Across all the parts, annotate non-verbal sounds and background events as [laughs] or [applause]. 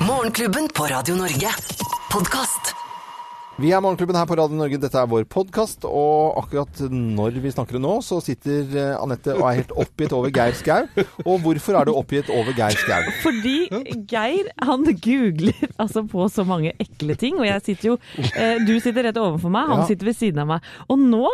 Morgenklubben på Radio Norge. Podkast. Vi er Morgenklubben her på Radio Norge. Dette er vår podkast. Og akkurat når vi snakker nå, så sitter eh, Anette og er helt oppgitt over Geir Skau. Og hvorfor er du oppgitt over Geir Skau? Fordi Geir han googler altså på så mange ekle ting, og jeg sitter jo eh, Du sitter rett overfor meg, han sitter ved siden av meg. Og nå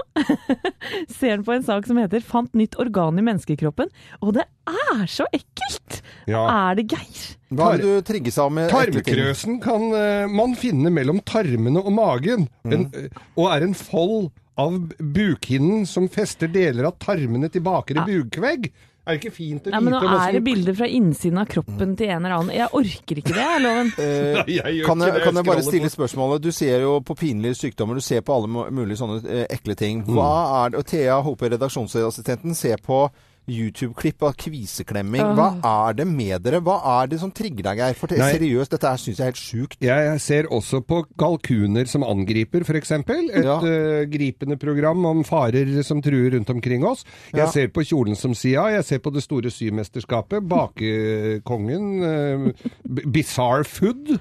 [laughs] ser han på en sak som heter 'Fant nytt organ i menneskekroppen', og det er så ekkelt! Ja. Er det Geir? Hva er det du trigges av med? Tarmkrøsen kan eh, man finne mellom tarmene og magen, en, Mm. eh, og er en fold av bukhinnen som fester deler av tarmene til bakre bukvegg. Er det ikke fint å Nei, men nå vite er det bilder fra innsiden av kroppen til en eller annen. Jeg orker ikke det, er loven. Eh, [laughs] Nei, jeg kan, jeg, kan jeg bare stille spørsmålet? Du ser jo på pinlige sykdommer, du ser på alle mulige sånne eh, ekle ting. Mm. Hva er det, og Thea Hope, redaksjonsassistenten, ser på YouTube-klipp av kviseklemming. Hva er det med dere? Hva er det som trigger deg, Geir? For seriøst, dette syns jeg er helt sjukt. Jeg ser også på kalkuner som angriper, f.eks. Et Ja. uh, gripende program om farer som truer rundt omkring oss. Jeg Ja. ser på Kjolen som sia, jeg ser på Det store symesterskapet, Bakekongen, uh, Bizarre Food.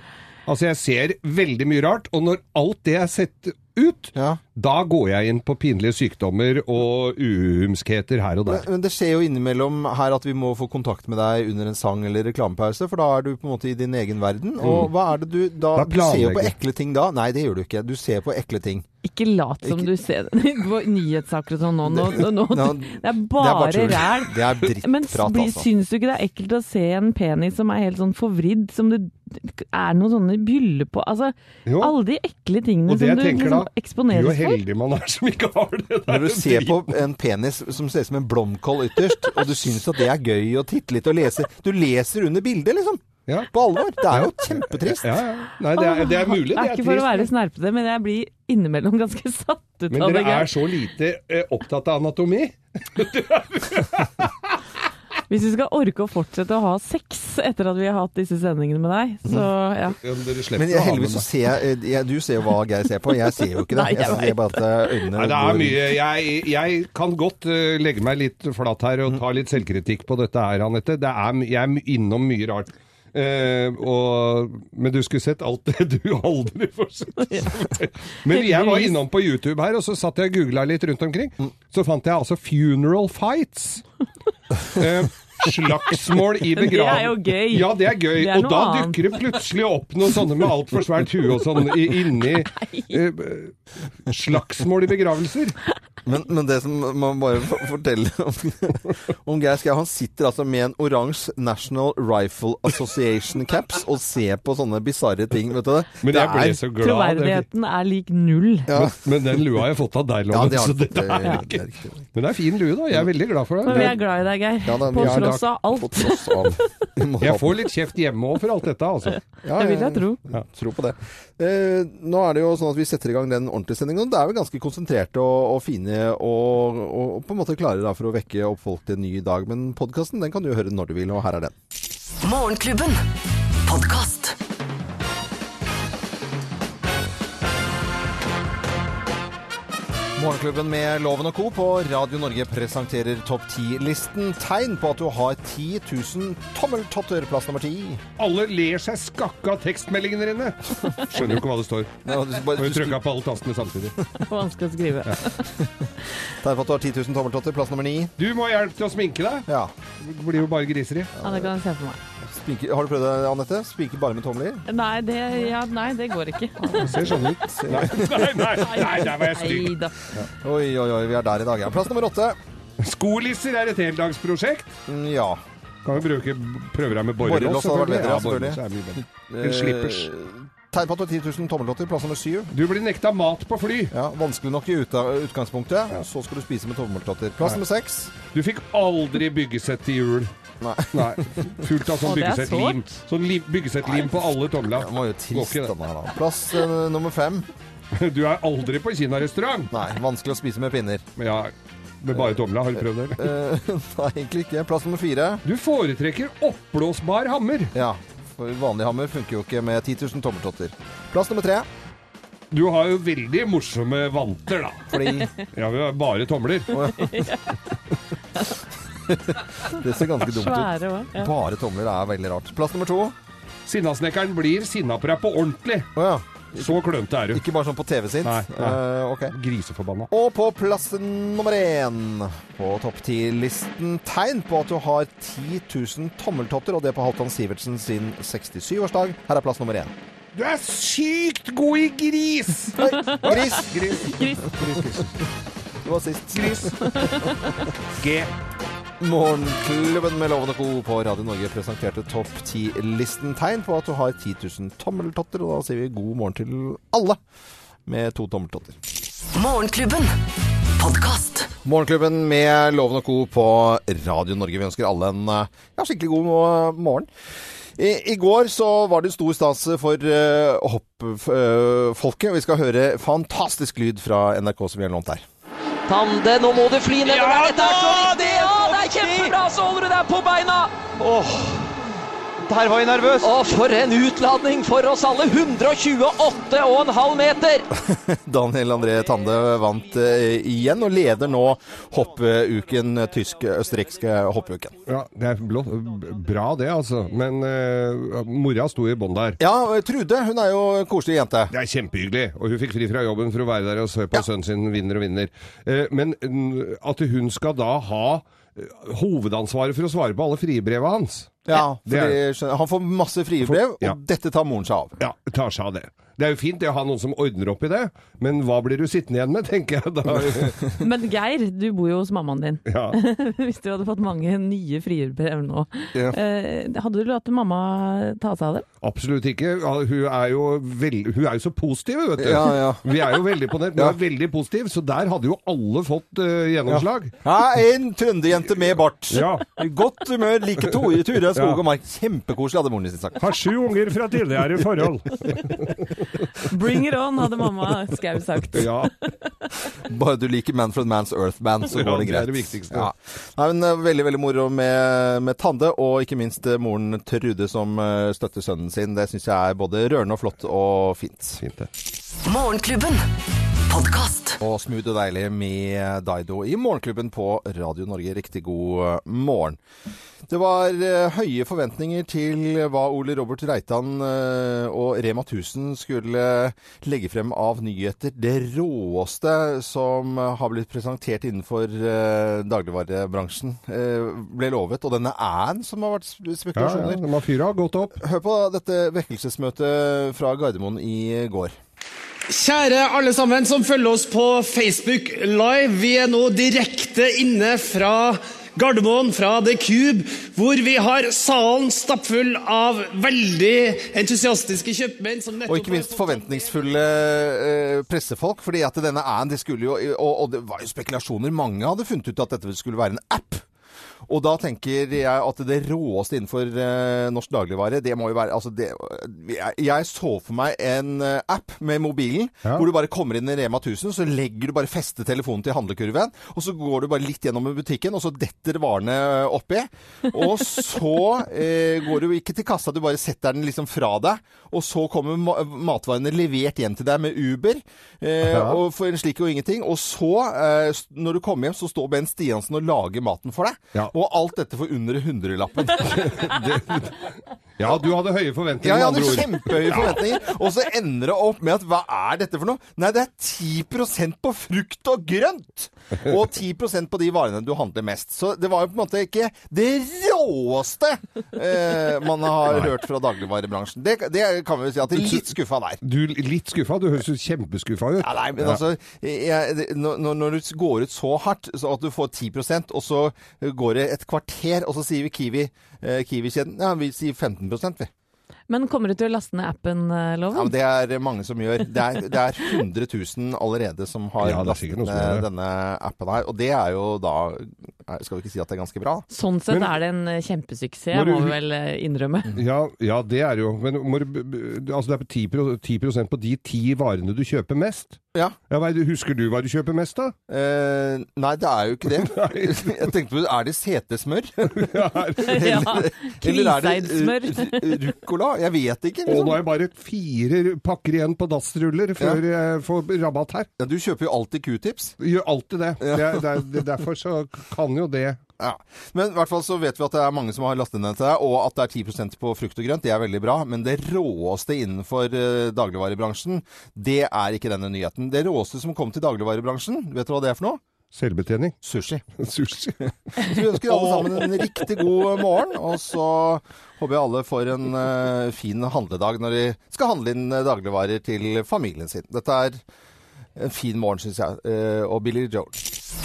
Altså, jeg ser veldig mye rart. Og når alt det er sett ut, Ja. da går jeg inn på pinlige sykdommer og uhumskheter her og der. men det skjer jo innimellom her at vi må få kontakt med deg under en sang eller reklamepause, for da er du på en måte i din egen verden. Og hva er det du da, Da Du ser jo på ekle ting da. Nei, det gjør du ikke. Du ser på ekle ting. Ikke lat som Ikke- du ser [laughs] på nyhetssaker og sånn nå. nå, nå, nå. Nå- Det er bare ræl. Det er Men drittprat, blir- altså. syns du ikke det er ekkelt å se en penis som er helt sånn forvridd, som det er noen sånne byller på Altså, Jo. alle de ekle tingene som du liksom da, eksponeres jo heldig man er som ikke har det. Det er Når du ser på en penis som ser ut som en blomkål ytterst, og du syns at det er gøy å titte litt og lese Du leser under bildet, liksom. Ja. På alvor. Det er jo kjempetrist. Ja, ja. Nei, det er, det er mulig. Det er ikke for å være snerpete, men jeg blir innimellom ganske [laughs] satt ut av det. Men dere er så lite eh, opptatt av anatomi. [laughs] Hvis vi skal orke å fortsette å ha sex etter at vi har hatt disse sendingene med deg, så ja. [laughs] Men jeg, heldigvis så ser jeg, eh, jeg Du ser jo hva Geir ser på. Jeg ser jo ikke det. Jeg ser bare at øynene Nei, det er mye. Jeg, jeg kan godt eh, legge meg litt flat her og ta litt selvkritikk på dette her, Anette. Det er, jeg er innom mye rart. Eh, og, men du skulle sett alt det [laughs] du aldri får sett. [laughs] Men jeg var innom på YouTube her, og så satt jeg og googla litt rundt omkring. Så fant jeg altså 'funeral fights'. [laughs] Eh, slagsmål i begravelsen. [laughs] det er jo gøy. Ja, det er gøy. Det er og da annet. dukker det plutselig opp noen sånne med altfor svært hue og sånn i- inni eh, Slagsmål i begravelser. Men, men det som man bare forteller om, om Geir Skau Han sitter altså med en oransje National Rifle Association caps og ser på sånne bisarre ting. Vet du det? Men jeg ble så glad. Troverdigheten er lik null. ja. Men, men den lua har jeg fått av deg, Ja, Loven. det har så det. Det, er det, ikke-. Men det er fin lue, da. Jeg er veldig glad for Men vi er glad i deg, Geir. Ja, da, På er tross av alt. På tross av. [laughs] Jeg får litt kjeft hjemme òg for alt dette, altså. Ja, [laughs] Det vil jeg tro. Ja, tro på det. Eh, nå er det jo sånn at vi setter i gang den ordentlige sendingen. Det er jo ganske konsentrerte og, og fine og, og på en måte klare da for å vekke opp folk til en ny dag. Men podkasten den kan du høre når du vil, og her er den. Morgenklubben. Podkast. Morgenklubben med Loven og Co. på Radio Norge presenterer topp 10-listen. Tegn på at du har 10 000 tommeltotter. Plass nummer 10. Alle ler seg skakka av tekstmeldingene dine. Skjønner jo ikke hva det står. Ja, du, bare, Og du, trykka på alle tastene samtidig. Vanskelig å skrive. tegn på at du har 10 000 tommeltotter. Plass nummer 9. Du må ha hjelp til å sminke deg. Ja. Det blir jo bare griseri. Ja, det kan jeg se for meg. Spiker, har du prøvd det, Anette? Spike bare med tomler? Nei, det, ja, nei, det går ikke. Det ser sånn ut. Nei, nei, nei, nei der var jeg stygg. Oi, oi, oi, vi er der i dag. Ja. Plass nummer åtte. Skolisser er et heldagsprosjekt. Mm, Ja. Kan vi bruke prøve deg med Borrelås borrelås? hadde vært bedre, ja, selvfølgelig. En slippers. Eh, har 10 000 tommeltotter. Plass nummer 7. Du blir nekta mat på fly. Ja, vanskelig nok i utgangspunktet. utgangspunktet. Så skal du spise med tommeltotter. Plass nummer 6. Du fikk aldri byggesett til jul. Nei. Nei. Fullt av sånn byggesettlim. Sånn byggesettlim på alle tomla. Det var jo trist, denne her, da. Plass uh, nummer 5. [laughs] Du er aldri på kinarestaurant. Nei, vanskelig å spise med pinner. Ja, med bare tomla. Har du prøvd det? Eh, [laughs] nei, egentlig ikke. Plass nummer 4. Du foretrekker oppblåsbar hammer. Ja. For vanlig hammer funker jo ikke med 10 000 tommeltotter. Plass nummer tre. Du har jo veldig morsomme vanter, da. Fordi Ja, vi har bare tomler. [laughs] det ser ganske dumt ut. Svære òg. Ja. Bare tomler er veldig rart. Plass nummer to. Sinnasnekkeren blir sinna på deg på ordentlig. Å ja. Så klønete er du. Ikke bare sånn på TV sitt. Nei, nei. Uh, okay. Griseforbanna. Og på plass nummer én på topp ti-listen tegn på at du har 10 000 tommeltotter, og det på Halvdan Sivertsen sin 67-årsdag. Her er plass nummer én. Du er sykt god i gris! Nei, gris! Gris. Chris, Du var sist. Gris. [laughs] G. Morgenklubben med Lovende Co. på Radio Norge presenterte topp 10-listen tegn på at du har 10 000 tommeltotter, og da sier vi god morgen til alle med to tommeltotter. Morgenklubben. Podkast. Morgenklubben med Loven og Co. på Radio Norge. Vi ønsker alle en eh, ja, skikkelig god morgen. I, I går så var det stor stas for uh, hoppfolket. Vi skal høre fantastisk lyd fra NRK som vi har lånt her. Tande, nå må du fly nedover Ja der. Dette er så viktig! Holder du deg på beina! Åh, der var jeg nervøs. Og for en utladning for oss alle! 128,5 meter! [laughs] Daniel André Tande vant eh, igjen og leder nå hoppuken, tysk-østerrikske hoppuken. Ja, det er blå, bra det, altså. Men uh, mora sto i bånn der. Ja, Trude hun er jo en koselig jente. Det er kjempehyggelig, og hun fikk fri fra jobben for å være der og se på Ja. sønnen sin vinner og vinner. Eh, Men at hun skal da ha eh, hovedansvaret for å svare på alle fribreva hans. Ja, fordi skjønner- Han får masse frie brev, og dette tar moren seg av. Ja, tar seg av det. Det er jo fint det å ha noen som ordner opp i det, men hva blir du sittende igjen med, [laughs] tenker jeg da. [laughs] Men Geir, du bor jo hos mammaen din. Ja. [laughs] Hvis du hadde fått mange nye frierbrev nå, Ja. eh, hadde du latt mamma ta seg av det? Absolutt ikke. Ja, Hun er jo, veld, hun er jo så positiv, vet du. Ja, ja. Vi er jo veldig imponert. Hun Ja. er veldig positiv, så der hadde jo alle fått uh, gjennomslag. Ja, en trønderjente med bart. Ja. Godt humør, like Tore Ture Skog og Mark. Kjempekoselig, hadde moren sin sagt. Har sju unger fra tidligere forhold. Bring it on, hadde mamma Skau sagt. Ja. Bare du liker Man from Man's Earth Band, så [laughs] går det det greit. er det viktigste. Ja. Nei, men eh, Veldig veldig moro med, med Tande, og ikke minst eh, moren Trude som eh, støtter sønnen sin. Det syns jeg er både rørende og flott og fint. Fint det. Morgenklubben. Podkast. Og smooth og deilig med Daido i Morgenklubben på Radio Norge. Riktig god morgen. Det var eh, høye forventninger til hva Ole Robert Reitan eh, og Rema 1000 skulle legge frem av nyheter. Det råeste som har blitt presentert innenfor eh, dagligvarebransjen, ble lovet. Og denne æren som har vært spekulasjoner. Ja, ja, fyra gått opp. Hør på dette vekkelsesmøtet fra Gardermoen i går. Kjære alle sammen som følger oss på Facebook Live. Vi er nå direkte inne fra Gardermoen, fra The Cube, hvor vi har salen stappfull av veldig entusiastiske kjøpmenn. som Og ikke minst forventningsfulle eh, pressefolk. fordi at denne æren, det skulle jo og, og det var jo spekulasjoner. Mange hadde funnet ut at dette skulle være en app. Og da tenker jeg at det råeste innenfor uh, norsk dagligvare, det må jo være altså det, jeg, jeg så for meg en eh, app med mobilen, Ja. hvor du bare kommer inn i Rema 1000, så legger du bare feste telefonen til handlekurven, og så går du bare litt gjennom i butikken, og så detter varene oppi. Og så uh, [laughs] går du ikke til kassa, du bare setter den liksom fra deg, og så kommer ma matvarene levert hjem til deg med Uber, Uh, Ja. og for en slik og ingenting. Og så, når du kommer hjem, så står Ben Stiansen og lager maten for deg. Ja. Og alt dette for under hundrelappen. [laughs] Ja, du hadde høye forventninger, Ja, jeg hadde kjempehøye forventninger. Og så ender det opp med at hva er dette for noe? Nei, det er 10% på frukt og grønt! Og 10% på de varene du handler mest. Så det var jo på en måte ikke det råeste eh, man har hørt fra dagligvarebransjen. Det, det kan vi jo si at det er litt skuffa der. Du litt skuffa? Du høres jo kjempeskuffa ut. Ja, nei, men altså jeg, når, når du går ut så hardt så at du får 10% og så går det et kvarter, og så sier vi Kiwi, eh, Kiwi-kjeden Ja, vi sier 15 vi. Men kommer du til å laste ned appen, Loven? Ja, men Det er mange som gjør. Det er, det er 100 000 allerede som har Ja, lastet ned denne appen her. Og det er jo da Skal vi ikke si at det er ganske bra? Sånn sett Men- er det en eh, kjempesuksess, Må du- må vi vel eh, innrømme. [laughs] Ja, ja, det er jo. Men må, altså det er på 10, pro- 10 på de ti varene du kjøper mest. Ja. Ja, er husker du hva du kjøper mest, da? Eh, nei, det er jo ikke det. [laughs] [laughs] Jeg tenkte på Er det setesmør? ja, Eller er det ruccola? Jeg vet ikke. Og Liksom. nå er det bare fire pakker igjen på dassruller før jeg får rabatt her. Ja, du kjøper jo alltid q-tips. Gjør alltid det. det, er, det er, det- derfor så kan jo det Ja. Men i hvert fall så vet vi at det er mange som har lastet ned til deg, og at det er 10% på frukt og grønt. Det er veldig bra. Men det råeste innenfor eh, dagligvarebransjen, det er ikke denne nyheten. Det råeste som kom til dagligvarebransjen, vet du hva det er for noe? Selvbetjening. Sushi. [laughs] Sushi. [laughs] Så vi ønsker alle sammen en riktig god morgen, og så håper jeg alle får en uh, fin handledag når de skal handle inn eh, dagligvarer til familien sin. Dette er en fin morgen, syns jeg. uh, og Billy Joel.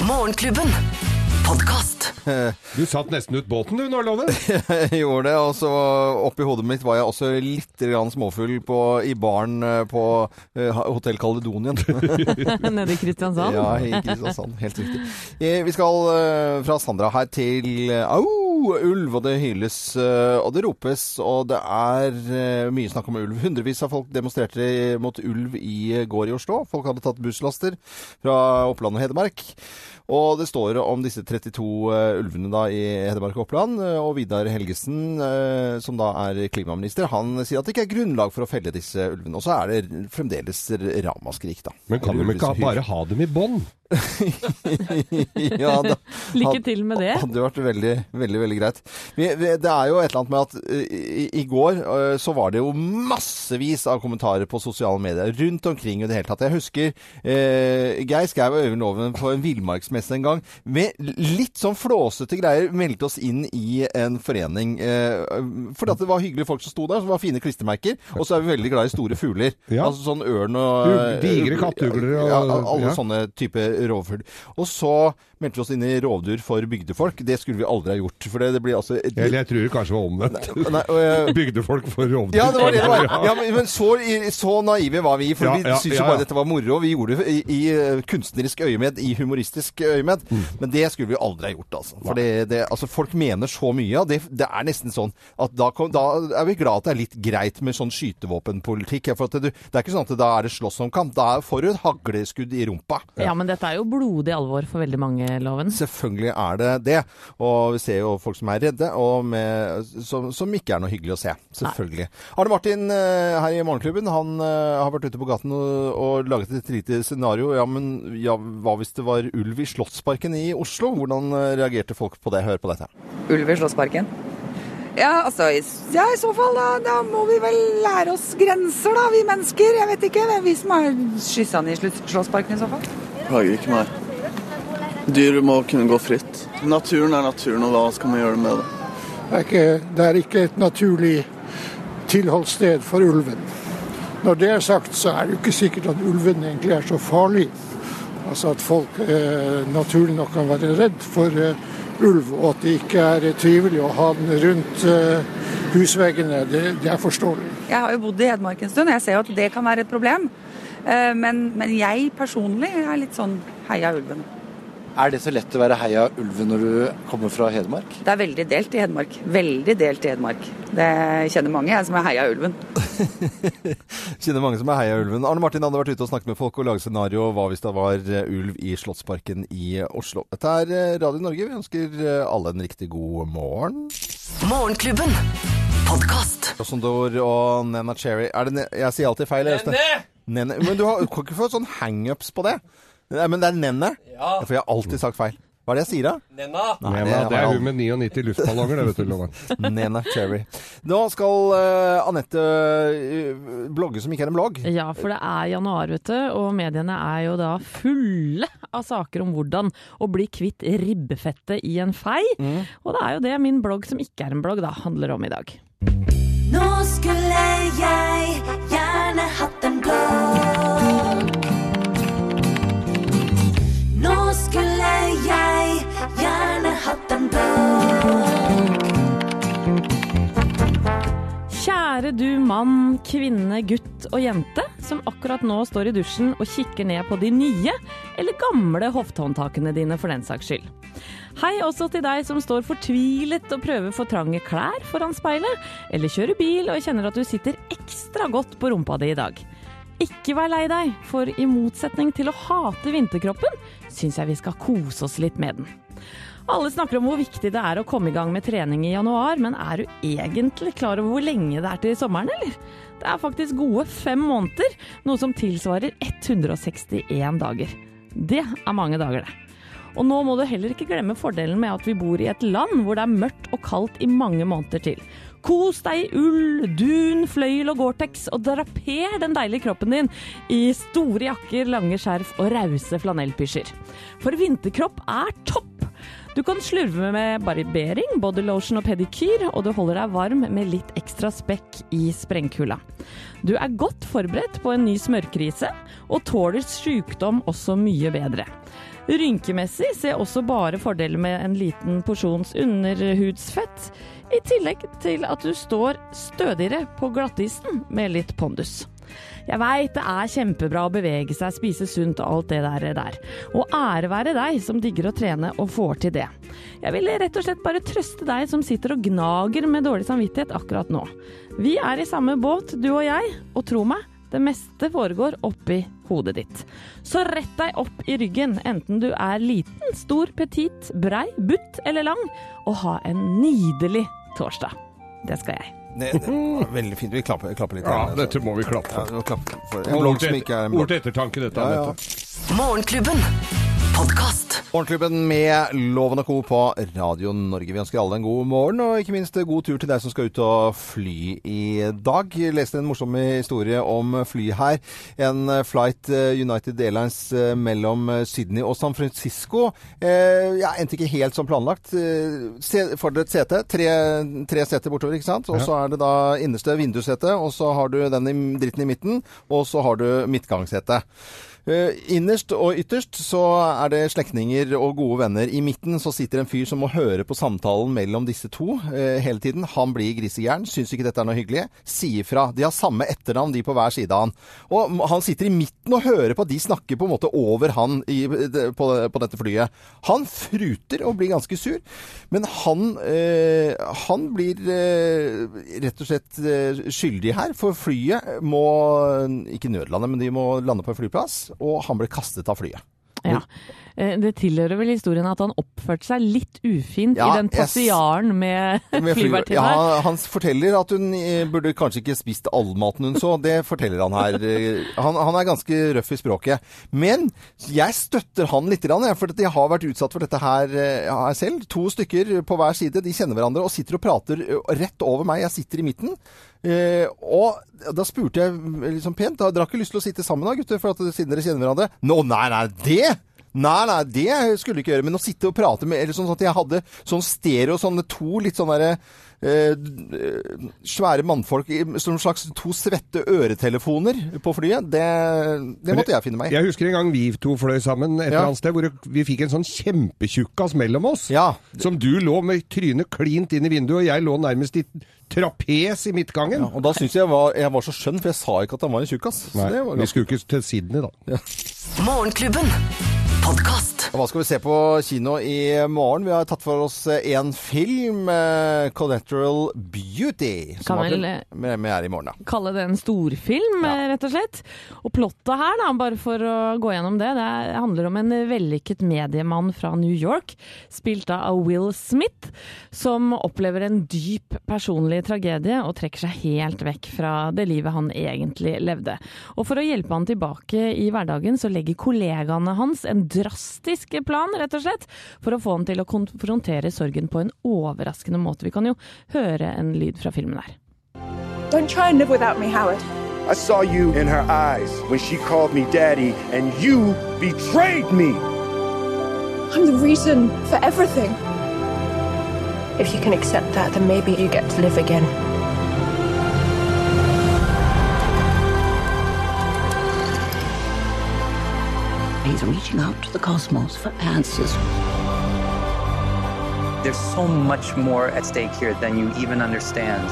Morgenklubben. Podkast. Du satt nesten ut båten du nå, Loven. [laughs] Jeg gjorde det, og så oppi hodet mitt var jeg også litt småfull på, i baren eh, på uh, Hotell Caledonien. [laughs] Nede i Kristiansand. ja, i Kristiansand. Helt riktig. Eh, Vi skal uh, fra Sandra her til Au! Uh, Ulv, og det hyles eh, og det ropes, og det er eh, mye snakk om ulv. Hundrevis av folk demonstrerte mot ulv i eh, går i Oslo. Folk hadde tatt busslaster fra Oppland og Hedmark. Og det står om disse 32 eh, ulvene da i Hedmark og Oppland. eh, Og Vidar Helgesen, eh, som da er klimaminister, han sier at det ikke er grunnlag for å felle disse ulvene. Og så er det fremdeles ramaskrik, da. Men kan de ikke bare ha dem i bånd? [laughs] ja, da, Lykke til med det. hadde vært veldig, veldig, veldig greit. Det er jo et eller annet med at i, i går så var det jo massevis av kommentarer på sosiale medier rundt omkring i det hele tatt. Jeg husker eh, Geir Skau og Øyvind Loven på en villmarksmesse en gang med litt sånn flåsete greier meldte oss inn i en forening. eh, fordi at det var hyggelige folk som sto der, som var fine klistremerker. Og så er vi veldig glad i store fugler. Ja. Altså sånn ørn og digre kattugler og- ja, alle ja. sånne type rovfugl. Og så meldte vi oss inn i rovdyr for bygdefolk. Det skulle vi aldri ha gjort. For det, det blir altså et, Eller jeg tror det kanskje var omvendt. Nei, jeg- [laughs] Bygdefolk for rovdyr. ja, det var det det var. [laughs] Ja, men, så, så naive var vi, for Ja, vi syntes jo bare dette var moro. Vi gjorde det i, i eh, kunstnerisk øyemed, i humoristisk øyemed. Mm. Men det skulle vi aldri ha gjort, altså. For det, det, altså, folk mener så mye. Og det, det er nesten sånn at da, kom, da er vi glad at det er litt greit med sånn skytevåpenpolitikk. For at det, det er ikke sånn at da er det slåssomkamp. Da får du et hagleskudd i rumpa. Ja, men dette er jo blodig alvor for veldig mange, Loven. Selvfølgelig er det det. Og vi ser jo folk som er redde, og med, som, som ikke er noe hyggelig å se. Selvfølgelig. Arne Martin eh, her i Morgenklubben han eh, har vært ute på gaten og, og laget et lite scenario. Ja, men ja, hva hvis det var ulv i Slottsparken i Oslo? Hvordan eh, reagerte folk på det? Hør på dette. Ulv i Slottsparken? Ja, altså, i- ja, i så fall da, da må vi vel lære oss grenser da, vi mennesker. Jeg vet ikke, det er vi som har skyssa den i Slottsparken i så fall. Plager ikke meg. Dyr må kunne gå fritt. Naturen er naturen, og hva skal man gjøre med det? Det er ikke, det er ikke et naturlig tilholdssted for ulven. Når det er sagt, så er det jo ikke sikkert at ulven egentlig er så farlig. Altså at folk eh, naturlig nok kan være redd for eh, ulv, og at det ikke er eh, trivelig å ha den rundt eh, husveggene, det, det er forståelig. Jeg har jo bodd i Hedmark en stund, jeg ser jo at det kan være et problem. Eh, Men, men jeg personlig er litt sånn heia ulven. Er det så lett å være heia ulven når du kommer fra Hedmark? Det er veldig delt i Hedmark. Veldig delt i Hedmark. Det kjenner mange jeg som er heia ulven. [laughs] Kjenner mange som er heia ulven. Arne Martin hadde vært ute og snakket med folk og laget scenario hva hvis det var eh, ulv i Slottsparken i Oslo. Dette er eh, Radio Norge. Vi ønsker eh, alle en riktig god morgen. Morgenklubben. Podkast. Rossendor og Nena Cherry. Er det ne jeg sier alltid feil. Nene! Nene. Men du har, du kan ikke få sånn hangups på det. Nei, men det er Nenne. Ja. For jeg har alltid sagt feil. Hva er det jeg sier, da? Nenna. Nei, Nena, det det er hun med 99 luftballonger, det vet du, Loven. [laughs] Nena Cherry. Nå skal uh, Anette eh, blogge som ikke er en blogg. Ja, for det er januar, vet du, og mediene er jo da fulle av saker om hvordan å bli kvitt ribbefettet i en fei. Og det er jo det min blogg som ikke er en blogg da, handler om i dag. Nå skulle jeg gjerne hatt en blogg. Kjære du mann, kvinne, gutt og jente som akkurat nå står i dusjen og kikker ned på de nye eller gamle hoftehåndtakene dine for den saks skyld. Hei også til deg som står fortvilet og prøver for trange klær foran speilet, eller kjører bil og kjenner at du sitter ekstra godt på rumpa di i dag. Ikke vær lei deg, for i motsetning til å hate vinterkroppen, syns jeg vi skal kose oss litt med den. Alle snakker om hvor viktig det er å komme i gang med trening i januar, men er du egentlig klar over hvor lenge det er til sommeren, eller? Det er faktisk gode fem måneder, noe som tilsvarer 161 dager. Det er mange dager, det. Og nå må du heller ikke glemme fordelen med at vi bor i et land hvor det er mørkt og kaldt i mange måneder til. Kos deg i ull, dun, fløyel og Gore-Tex, og draper den deilige kroppen din i store jakker, lange skjerf og rause flanellpysjer. For vinterkropp er topp! Du kan slurve med barbering, bodylotion og pedikyr, og du holder deg varm med litt ekstra spekk i sprengkulda. Du er godt forberedt på en ny smørkrise, og tåler sykdom også mye bedre. Rynkemessig ser også bare fordeler med en liten porsjons underhudsfett, i tillegg til at du står stødigere på glattisen med litt pondus. Jeg veit det er kjempebra å bevege seg, spise sunt og alt det der. der. Og ære være deg som digger å trene og får til det. Jeg vil rett og slett bare trøste deg som sitter og gnager med dårlig samvittighet akkurat nå. Vi er i samme båt, du og jeg, og tro meg, det meste foregår oppi hodet ditt. Så rett deg opp i ryggen, enten du er liten, stor, petit, brei, butt eller lang, og ha en nydelig torsdag. Det skal jeg. Det, det var veldig fint. Vi klapper, klapper litt. Ja, dette må vi klappe for. Ja, klappe for en blogg som ikke er en ord til ettertanke, dette. Ja, ja. Morgenklubben. Podkast. Morgenklubben med Loven og Co. på Radio Norge. Vi ønsker alle en god morgen, og ikke minst god tur til deg som skal ut og fly i dag. Jeg leste en morsom historie om fly her. En flight eh, United Airlines eh, mellom Sydney og San Francisco. Eh, ja, endte ikke helt som planlagt. Får se- et sete. Tre, tre seter bortover, ikke sant? Og så er det da innerste vindussete, og så har du den i dritten i midten, og så har du midtgangssete. Eh, innerst og ytterst så er det slektninger og gode venner. I midten så sitter en fyr som må høre på samtalen mellom disse to eh, hele tiden. Han blir grisegæren, syns ikke dette er noe hyggelig. Sier fra. De har samme etternavn, de på hver side av han. Og han sitter i midten og hører på at de snakker på en måte over han i, på, på dette flyet. Han fruter og blir ganske sur, men han, eh, han blir eh, rett og slett eh, skyldig her, for flyet må ikke nødlande, men de må lande på en flyplass, og han ble kastet av flyet. Ja. Eh, Det tilhører vel historien at han oppførte seg litt ufint Ja, i den passiaren med, [laughs] Med flyvertinna. Ja, han, han forteller at hun eh, burde kanskje ikke spist all maten hun så. Det forteller han her. Eh, Han, han er ganske røff i språket. Men jeg støtter han litt, for jeg har vært utsatt for dette her, her selv. To stykker på hver side. De kjenner hverandre og sitter og prater rett over meg. Jeg sitter i midten. Eh, og da spurte jeg liksom pent da, Dere har ikke lyst til å sitte sammen da, gutter, for at siden dere kjenner hverandre? Nå, nei, nei, det! Nei, nei, det skulle jeg ikke gjøre. Men å sitte og prate med Eller sånn at jeg hadde sånn stereo, sånne to litt sånn derre eh, svære mannfolk som slags to svette øretelefoner på flyet, det, det måtte jeg finne meg i. Jeg husker en gang vi to fløy sammen et Ja. eller annet sted, hvor vi fikk en sånn kjempetjukkas mellom oss. Som du lå med trynet klint inn i vinduet, og jeg lå nærmest i trapes i midtgangen. Og da syns jeg jeg var, jeg var så skjønn, for jeg sa ikke at han var en tjukkas. Nei, var vi skulle ikke til Sydney, da. Morgenklubben. Podkast. Hva skal vi se på kino i morgen? Vi har tatt for oss én film, eh, 'Collateral Beauty', som Kan har vel, til eh, premiere i morgen. da. kalle det en storfilm, ja. rett og slett. Og plottet her, da, bare for å gå gjennom det, det er- handler om en vellykket mediemann fra New York, spilt av Will Smith, som opplever en dyp personlig tragedie og trekker seg helt vekk fra det livet han egentlig levde. Og for å hjelpe han tilbake i hverdagen, så legger kollegaene hans en drastisk plan, rett og slett, for å få han til å konfrontere sorgen på en overraskende måte. Vi kan jo høre en lyd fra filmen her. Don't try and live without me, Howard. I saw you in her eyes when she called me daddy, and you betrayed me. I'm the reason for everything. If you can accept that, then maybe you get to live again. He's reaching out to the cosmos for answers. There's so much more at stake here than you even understand.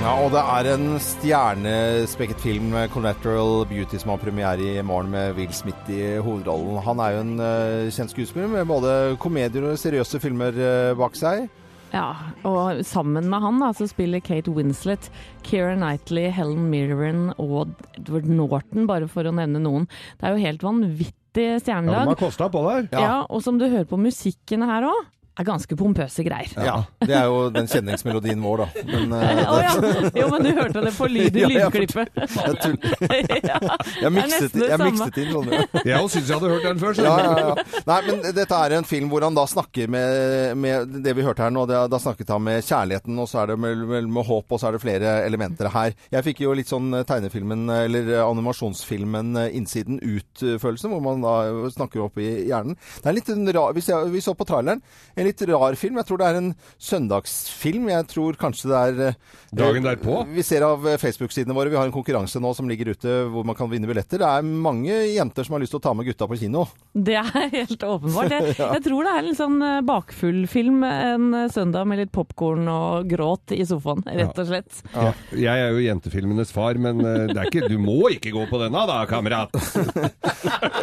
Ja, og det er en stjernespekket film, 'Collateral Beauty', som har premiere i morgen med Will Smith i hovedrollen. Han er jo en uh, kjent skuespiller med både komedier og seriøse filmer uh, bak seg. Ja, og sammen med han da, så spiller Kate Winslet, Keira Knightley, Helen Mirren og Edward Norton, bare for å nevne noen. Det er jo helt vanvittig stjernelag. Ja, de har kosta på der. Ja. og som du hører på musikken her òg. Er ganske pompøse greier. Ja, det er jo den kjenningsmelodien vår, da. Men, uh, [laughs] oh, ja. [laughs] Jo, men du hørte det på lyd i [laughs] Ja, jeg lydklippet. Jeg. Jeg mikset, jeg mikset inn, skjønner. Jeg òg syns jeg hadde hørt den før. så- Ja, ja, ja. Nei, men dette er en film hvor han da snakker med, med det vi hørte her nå. Det, da snakket han med kjærligheten, og så er det med, med, med håp, og så er det flere elementer her. Jeg fikk jo litt sånn tegnefilmen, eller animasjonsfilmen eh, Innsiden ut-følelsen, hvor man da snakker opp i hjernen. Det er litt en rar, hvis jeg, Vi så på traileren. En litt rar film. Jeg tror det er en søndagsfilm. Jeg tror kanskje det er eh, Dagen derpå? Vi ser av eh, Facebook-sidene våre, vi har en konkurranse nå som ligger ute hvor man kan vinne billetter. Det er mange jenter som har lyst til å ta med gutta på kino. Det er [laughs] helt åpenbart. Jeg, [laughs] Ja. jeg tror det er en sånn eh, bakfull film en søndag med litt popkorn og gråt i sofaen, rett og slett. Ja. Jeg er jo jentefilmenes far, men det er ikke, du må ikke gå på denne da, kamerat! [laughs]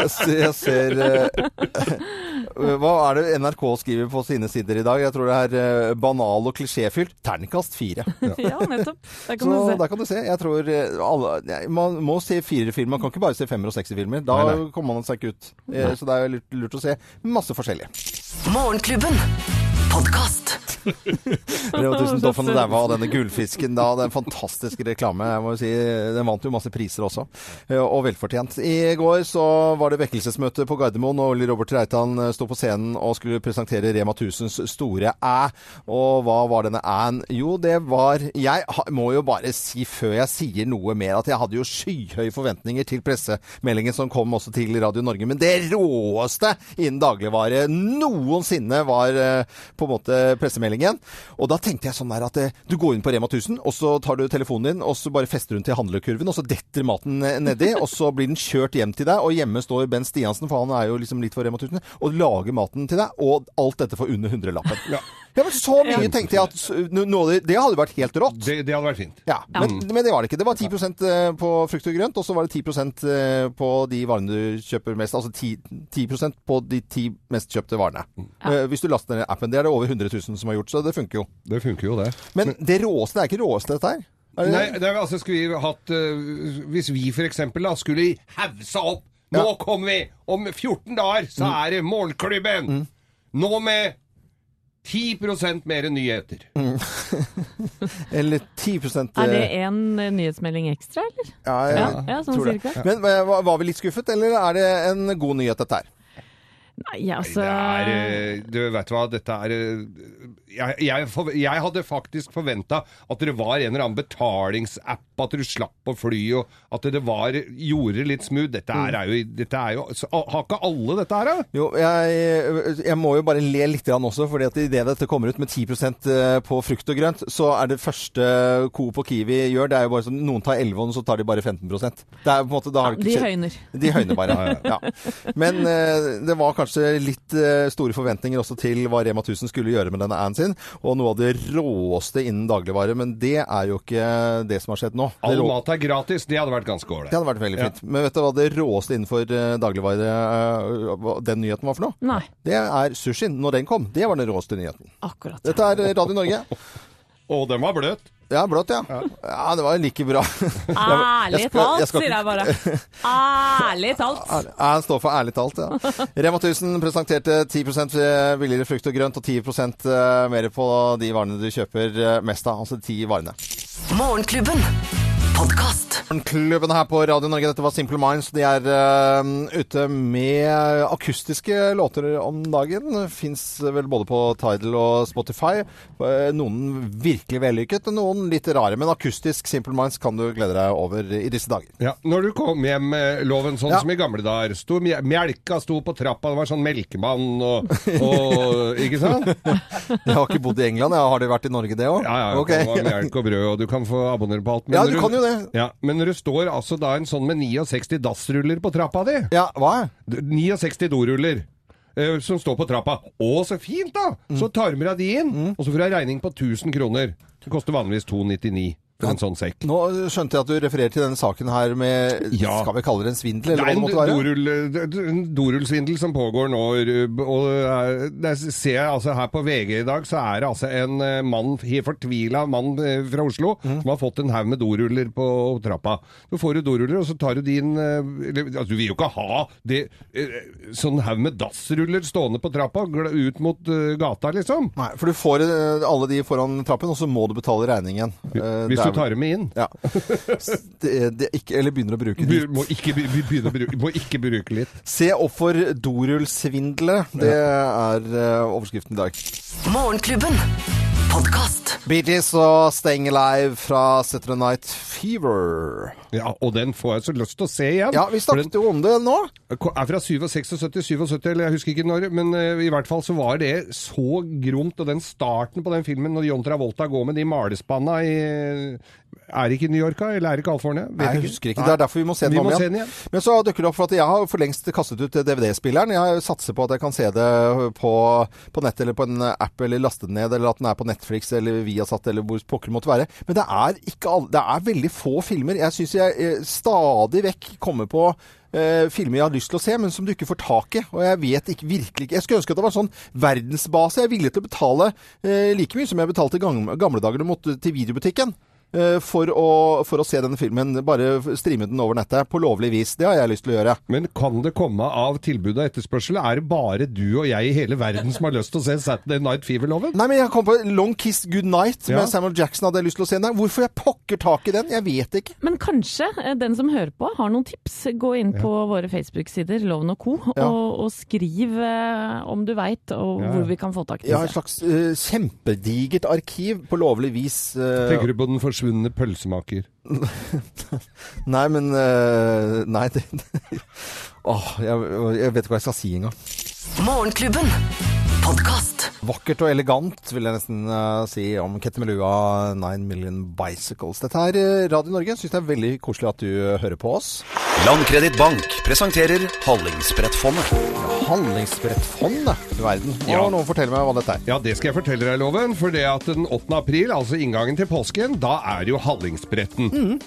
Jeg ser, jeg ser uh, Hva er det NRK skriver på sine sider i dag? Jeg tror det er eh, banal og klisjéfylt. Terningkast fire. [laughs] Ja, nettopp. Der kan Så der kan du se. Jeg tror eh, alle, Man må se fire filmer. Man kan ikke bare se femmer- og sekser filmer. Da Nei, nei. kommer man seg ikke ut. Nei. Så det er lurt, lurt å se masse forskjellig. Morgenklubben. Podkast. [laughs] Rema 1000 Doffen og daua av denne gullfisken. Da, det er en fantastisk reklame. Jeg må jo si, Den vant jo masse priser også, eh, og velfortjent. I går så var det vekkelsesmøte på Gardermoen, og Ole Robert Reitan eh, sto på scenen og skulle presentere Rema 1000s store æ. Og hva var denne æ-en? Jo, det var Jeg må jo bare si før jeg sier noe mer, at jeg hadde jo skyhøye forventninger til pressemeldingen som kom også til Radio Norge. Men det råeste innen dagligvare noensinne var eh, på en måte pressemeldingen. Og da tenkte jeg sånn der at eh, du går inn på Rema 1000, og så tar du telefonen din, og så bare fester hun til handlekurven, og så detter maten eh, nedi, og så blir den kjørt hjem til deg, og hjemme står Ben Stiansen, for han er jo liksom litt for Rema 1000, og lager maten til deg, og alt dette for under hundrelappen. Ja. men så mye tenkte jeg at noe, det- hadde vært helt rått. Det, det hadde vært fint. Ja, men, men det var det ikke. Det var 10% på frukt og grønt, og så var det 10 eh, på de varene du kjøper mest. Altså 10, 10% på de ti mest kjøpte varene. Ja. Hvis du laster ned appen. Det er det over 100 000 som har gjort, så det funker jo. Det funker jo, det. Men det råeste det er ikke råeste, dette her. Er det- Nei, det er, altså skulle vi hatt uh, Hvis vi eksempel skulle hausa opp Nå kommer vi! Om 14 dager så Mm. er det Morgenklubben! Nå med 10% mer nyheter. [laughs] Eller 10% Er det en eh, nyhetsmelding ekstra, eller? Ja, jeg Ja, ja, sånn det. cirka. Men eh, var, var vi litt skuffet, eller er det en god nyhet, dette her? Nei, altså Det er eh, Du vet hva, dette er eh, Jeg, jeg, for, jeg hadde faktisk forventa at det var en eller annen betalingsapp, at du slapp å fly, og at det var gjorde det litt smooth. Dette er, er jo, dette er jo så, Har ikke alle dette her, da? Jo, jeg, jeg må jo bare le litt grann også, at idet dette kommer ut med 10% på frukt og grønt, så er det første Coop og Kiwi gjør, det er jo bare sånn noen tar 11, og så tar de bare 15% Det er på en måte, da har ja, de høyner. De høyner bare. [laughs] ja. Men eh, det var kanskje litt eh, store forventninger også til hva Rema 1000 skulle gjøre med denne aden sin, og noe av det råeste innen dagligvare, men det er jo ikke det som har skjedd nå. All rå- mat er gratis. Det hadde vært ganske ålreit. det hadde vært veldig Ja. fint. Men vet du hva det råeste innenfor eh, dagligvare eh, den nyheten var for noe? Nei. Det er sushien. Når den kom, det var den råeste nyheten. Akkurat. Dette er Radio Norge. [laughs] Og den var bløt. Ja, blått, ja. Ja, det var like bra. [laughs] Ærlig talt, sier jeg bare. Ærlig talt. [laughs] Ja, Han står for ærlig talt, ja. Rema 1000 presenterte 10% billigere frukt og grønt og 10% mer på de varene du kjøper eh, mest av. Altså de ti varene. Morgenklubben. Klubben her på Radio Norge, dette var Simple Minds. De er uh, ute med akustiske låter om dagen. Fins vel både på Tidal og Spotify. Eh, noen virkelig vellykket, og noen litt rare. Men akustisk Simple Minds kan du glede deg over i disse dager. Ja, Når du kom hjem, Loven, sånn Ja. som i gamle dager. Sto, melka sto på trappa, det var sånn melkemann og, [laughs] og Ikke sant? Jeg har ikke bodd i England, jeg. har det vært i Norge, det òg? Ja, ja. Okay. Det var melk og brød, og du kan få abonnere på alt. Ja, når du kan jo det. Ja, Men det står altså da en sånn med 69 dassruller på trappa di Ja, hva? 69 doruller. eh, Som står på trappa. Å, så fint, da! Mm. Så tar du med deg de inn, og så får du en regning på 1000 kroner. Det koster vanligvis 299 for en sånn sekk. Nå skjønte jeg at du refererer til denne saken her med Ja. Skal vi kalle det en svindel, eller Nei, hva det måtte være? en dorullsvindel som pågår nå. Og eh, der ser jeg altså her på VG i dag, så er det altså en eh, mann, helt fortvila mann eh, fra Oslo, Mm. som har fått en haug med doruller på trappa. Så får du doruller, og så tar du din altså, Du vil jo ikke ha det, sånn haug med dassruller stående på trappa ut mot gata, liksom. Nei, for du får alle de foran trappen, og så må du betale regningen. Hvis det du tar med inn. Ja. Det, det ikke, eller begynner å bruke litt. må ikke, begynne å bruke, må ikke bruke litt. Se opp for dorullsvindlere. Det er eh, overskriften i dag. Morgenklubben. Podkast. Bee og Staying Alive fra Saturday Night Fever. Ja, og den får jeg så lyst til å se igjen. Ja, vi snakket jo om det nå. er fra 76, 77, eller jeg husker ikke når, men eh, i hvert fall så var det så gromt, og den starten på den filmen når John Travolta går med de malespanna i Er ikke New Yorka. Eller er det California? Vet Nei, jeg husker ikke. Det er derfor vi må se den Vi om igjen. den igjen. Men så dukker det opp for at jeg har for lengst kastet ut DVD-spilleren. Jeg satser på at jeg kan se det på, på nett eller på en app eller laste den ned, eller at den er på Netflix eller Viasat eller hvor pokker det måtte være. Men det er, ikke all, det er veldig få filmer. Jeg syns jeg eh, stadig vekk kommer på eh, filmer jeg har lyst til å se, men som du ikke får tak i. Og jeg vet ikke, virkelig ikke Jeg skulle ønske at det var sånn verdensbase. Jeg er villig til å betale eh, like mye som jeg betalte i gamle, dager da jeg måtte til videobutikken. Eh, For å, for å se denne filmen. Bare streame den over nettet på lovlig vis. Det har jeg lyst til å gjøre. Men kan det komme av tilbud og etterspørsel? Er det bare du og jeg i hele verden som har lyst til å se Saturday Night Fever-loven? Nei, men jeg kom på Long Kiss Goodnight Ja. med Samuel Jackson. Hadde jeg lyst til å se den. Hvorfor jeg pokker tak i den? Jeg vet ikke. Men kanskje eh, den som hører på har noen tips. Gå inn på våre Facebook-sider, Loven og co, Ja. og, og skriv eh, om du veit, og Ja. hvor vi kan få tak i Jeg har et slags uh, kjempedigert arkiv på lovlig vis. Uh, Tenker du på den forsvunne pølsemaker? [laughs] Nei, men uh, Nei, det [laughs] Åh, jeg, jeg vet ikke hva jeg skal si engang. Morgenklubben. Podcast. Vakkert og elegant, vil jeg nesten uh, si om Kettemelua 9 Million Bicycles. Dette er eh, Radio Norge. Syns det er veldig koselig at du hører på oss. Landkreditt Bank presenterer Hallingsbrettfondet. Hallingsbrettfondet, du verden. Må Ja. noen fortelle meg hva dette er? Ja, det skal jeg fortelle deg, Loven. For det at den 8. april, altså inngangen til påsken, da er det jo Hallingsbretten. Mm.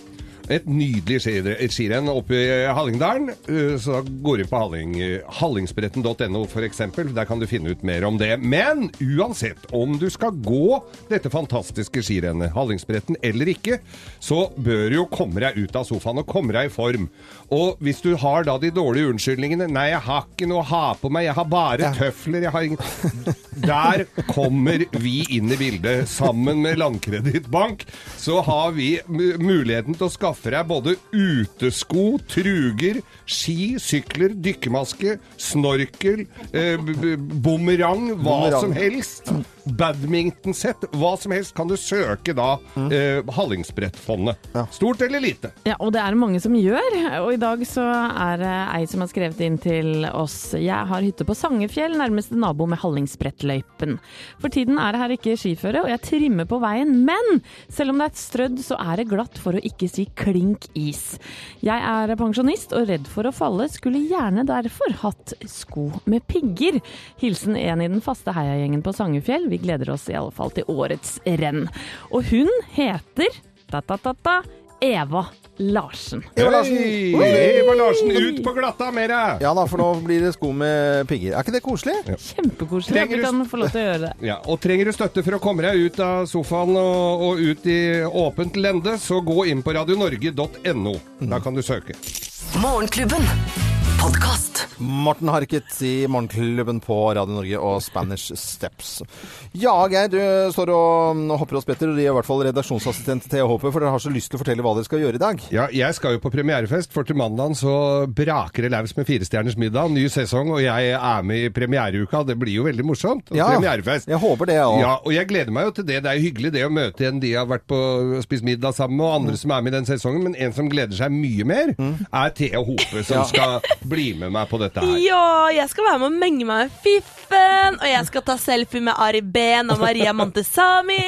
Et nydelig ski- skirenn oppe i Hallingdalen. eh, Så da går du på Halling, hallingsbretten.no for eksempel. Der kan du finne ut mer om det. Men uansett om du skal gå dette fantastiske skirennet, Hallingsbretten eller ikke, så bør du jo komme deg ut av sofaen og komme deg i form. Og hvis du har da de dårlige unnskyldningene Nei, jeg har ikke noe å ha på meg, jeg har bare tøfler, jeg har ingen [laughs] Der kommer vi inn i bildet. Sammen med Landkredittbank så har vi muligheten til å skaffe deg både utesko, truger, ski, sykler, dykkermaske, snorkel, eh, bumerang, hva Bumerang. som helst. Badminton-sett, hva som helst kan du søke da eh, Hallingsbrettfondet. Stort eller lite. Ja, og det er det mange som gjør. Og i dag så er det ei som har skrevet inn til oss. Jeg har hytte på Sangefjell, nærmeste nabo med Hallingsbrettløypen. For tiden er det her ikke skiføre, og jeg trimmer på veien. Men selv om det er strødd, så er det glatt, for å ikke si klink is. Jeg er pensjonist og redd for å falle, skulle gjerne derfor hatt sko med pigger. Hilsen en i den faste heiagjengen på Sangefjell. Vi gleder oss i alle fall til årets renn. Og hun heter ta-ta-ta-ta Eva Larsen. Eva Larsen. Oi! Eva Larsen, ut på glatta med deg! Ja da, for nå blir det sko med pigger. Er ikke det koselig? Kjempekoselig at vi kan få lov til å gjøre det. Ja, og trenger du støtte for å komme deg ut av sofaen og, og ut i åpent lende, så gå inn på radionorge.no. Da kan du søke. Morgenklubben. Podkast. Morten Harket i Morgenklubben på Radio Norge og Spanish Steps. Ja, Geir, du står og mm, hopper og spetter, og de er i hvert fall redaksjonsassistent til THP, for dere har så lyst til å fortelle hva dere skal gjøre i dag. Ja, jeg skal jo på premierefest, for til mandag så braker det løs med Firestjerners middag, ny sesong, og jeg er med i premiereuka. Det blir jo veldig morsomt. og Ja, premierefest. jeg håper det, jeg også. Ja, og jeg gleder meg jo til det. Det er jo hyggelig det å møte en de har vært på spist middag sammen med, og andre som er med i den sesongen, men en som gleder seg mye mer, er Thea Hope, som Ja. skal bli med meg på dette her. Ja, jeg skal være med og menge meg med Fiffen, og jeg skal ta selfie med Ari Behn og Maria Montesami.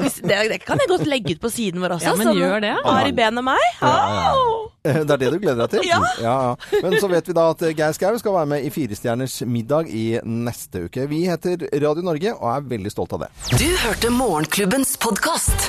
Det, det kan jeg godt legge ut på siden vår også. Ja, men gjør det. Ari Behn og meg. Au! Det er det du gleder deg til? Ja. ja, ja. Men så vet vi da at Geir Skau skal være med i Firestjerners middag i neste uke. Vi heter Radio Norge og er veldig stolt av det. Du hørte Morgenklubbens podkast.